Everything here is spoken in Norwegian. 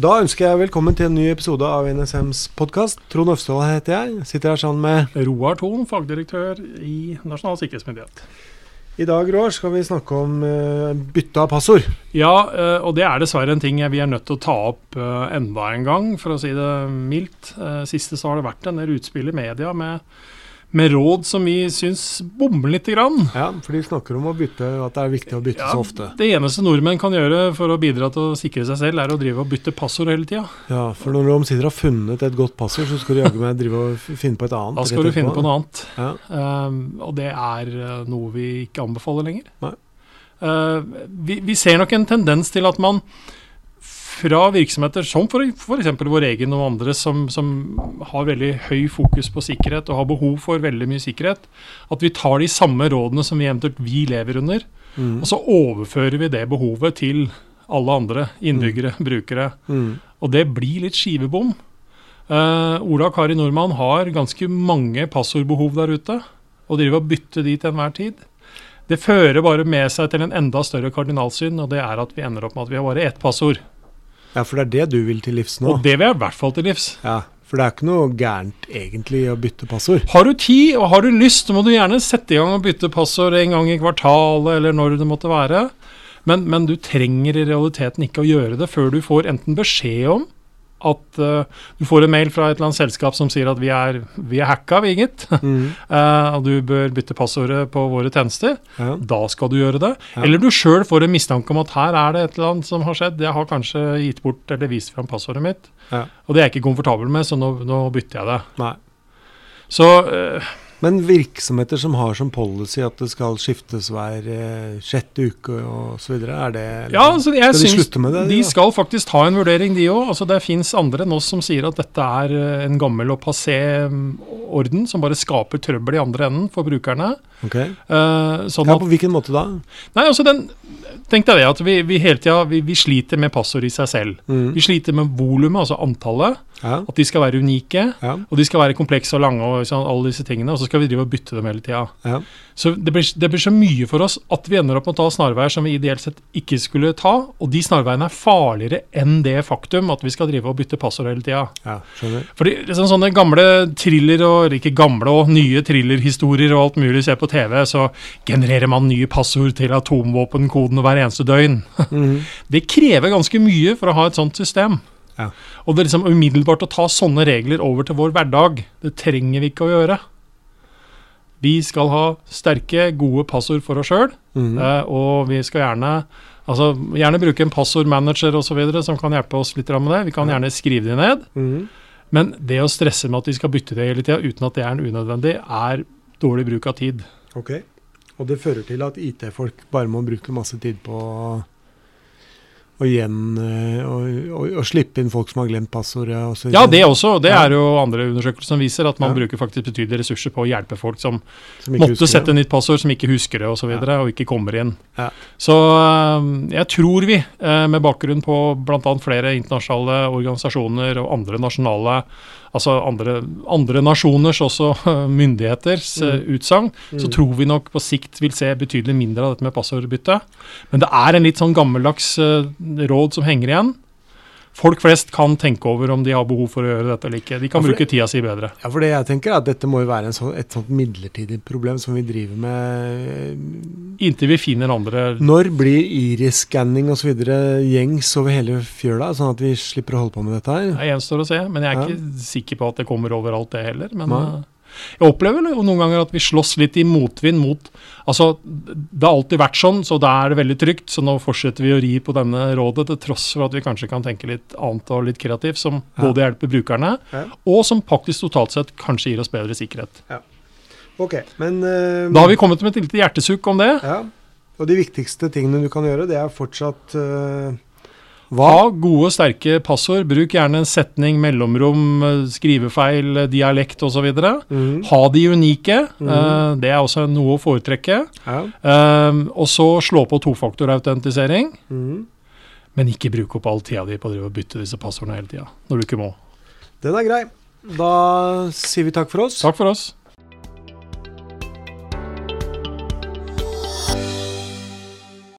Da ønsker jeg velkommen til en ny episode av NSMs podkast. Trond Øvstad heter jeg. Sitter her sammen med Roar Thon, fagdirektør i Nasjonal sikkerhetsmyndighet. I dag Roar, skal vi snakke om uh, bytte av passord. Ja, uh, og det er dessverre en ting vi er nødt til å ta opp uh, enda en gang, for å si det mildt. Siste så har det vært en del utspill i media med med råd som vi syns bommer litt. Grann. Ja, for de snakker om å bytte, at det er viktig å bytte ja, så ofte. Det eneste nordmenn kan gjøre for å bidra til å sikre seg selv, er å drive og bytte passord hele tida. Ja, for når du omsider har funnet et godt passord, så skal du jaggu meg drive og finne på et annet. Da skal du finne på noe annet. Ja. Um, og det er uh, noe vi ikke anbefaler lenger. Uh, vi, vi ser nok en tendens til at man fra virksomheter som f.eks. vår egen og andre, som, som, har veldig høy fokus på sikkerhet og har behov for veldig mye sikkerhet, at vi tar de samme rådene som vi eventuelt vi lever under, mm. og så overfører vi det behovet til alle andre innbyggere, mm. brukere. Mm. Og det blir litt skivebom. Uh, Ola Kari Nordmann har ganske mange passordbehov der ute, og driver og bytter de til enhver tid. Det fører bare med seg til en enda større kardinalsyn, og det er at vi ender opp med at vi har bare ett passord. Ja, for det er det du vil til livs nå? Og det vil jeg i hvert fall til livs. Ja, For det er ikke noe gærent egentlig å bytte passord? Har du tid og har du lyst, så må du gjerne sette i gang og bytte passord en gang i kvartalet eller når det måtte være. Men, men du trenger i realiteten ikke å gjøre det før du får enten beskjed om at uh, du får en mail fra et eller annet selskap som sier at vi er, vi er hacka, vi, gitt. Mm. uh, og du bør bytte passordet på våre tjenester. Ja. Da skal du gjøre det. Ja. Eller du sjøl får en mistanke om at her er det et eller annet som har skjedd. Jeg har kanskje gitt bort eller vist fram passordet mitt, ja. og det er jeg ikke komfortabel med, så nå, nå bytter jeg det. Nei. Så uh, men virksomheter som har som policy at det skal skiftes hver eh, sjette uke osv., er det ja, altså jeg Skal de slutte med det? De, de skal faktisk ha en vurdering, de òg. Altså, det fins andre enn oss som sier at dette er eh, en gammel og passé mm, orden som bare skaper trøbbel i andre enden for brukerne. Okay. Uh, sånn ja, På hvilken måte da? Nei, altså den Tenk deg det at vi, vi hele tida vi, vi, sliter med passord i seg selv. Mm. Vi sliter med volumet, altså antallet. Ja. At de skal være unike. Ja. Og de skal være komplekse og lange og sånn, alle disse tingene. Og så skal vi drive og bytte dem hele tida. Ja. Så det blir, det blir, så mye for oss at vi ender opp med å ta snarveier som vi ideelt sett ikke skulle ta. Og de snarveiene er farligere enn det faktum at vi skal drive og bytte passord hele tida. Ja, skjønner. Fordi liksom sånne gamle thriller, og ikke gamle og nye thrillerhistorier og alt mulig ser på TV, så genererer man nye passord til atomvåpenkodene hver eneste døgn. Mm. Det krever ganske mye for å ha et sånt system. Ja. Og det er liksom umiddelbart å ta sånne regler over til vår hverdag, det trenger vi ikke å gjøre. Vi skal ha sterke, gode passord for oss sjøl, mm. og vi skal gjerne Altså, gjerne bruke en passordmanager osv. som kan hjelpe oss litt med det. Vi kan gjerne skrive de ned. Mm. Men det å stresse med at de skal bytte det hele tida uten at det er en unødvendig, er dårlig bruk av tid. Ok, Og det fører til at IT-folk bare må bruke masse tid på og igjen å slippe inn folk som har glemt passordet. ja, det også. Det er jo andre undersøkelser som viser at man ja. bruker faktisk betydelige ressurser på å hjelpe folk som, som måtte sette nytt passord, som ikke husker det osv., og, så videre, ja. og ikke kommer igjen. Ja. Så eh, jeg tror vi, eh, med bakgrunn på bl.a. flere internasjonale organisasjoner og andre nasjonale altså andre, andre nasjoners også myndigheters mm. utsagn, så mm. tror vi nok på sikt vil se betydelig mindre av dette med passordbytte. Men det er en litt sånn gammeldags råd som henger igjen folk flest kan tenke over om de har behov for å gjøre dette eller ikke. De kan ja, bruke tida si bedre. Ja, for det jeg tenker er at Dette må jo være sånn, et sånt midlertidig problem som vi driver med Inntil vi finner andre Når blir iris-skanning osv. gjengs over hele fjøla, sånn at vi slipper å holde på med dette her? Det gjenstår å se, men jeg er ja. ikke sikker på at det kommer overalt, det heller. men... Nei. Jeg opplever noen ganger at vi slåss litt i motvind mot Altså, det har alltid vært sånn, så da er det veldig trygt. Så nå fortsetter vi å ri på denne rådet, til tross for at vi kanskje kan tenke litt annet og litt kreativt, som både hjelper brukerne, og som faktisk totalt sett kanskje gir oss bedre sikkerhet. Ja. Ok, men... Uh, da har vi kommet med et lite hjertesukk om det. Ja, og de viktigste tingene du kan gjøre, det er fortsatt uh hva? Ha gode, sterke passord. Bruk gjerne en setning, mellomrom, skrivefeil, dialekt osv. Mm. Ha de unike. Mm. Uh, det er også noe å foretrekke. Ja. Uh, og så slå på tofaktorautentisering. Mm. Men ikke bruk opp all tida di på å bytte disse passordene hele tida, når du ikke må. Den er grei. Da sier vi takk for oss. Takk for oss.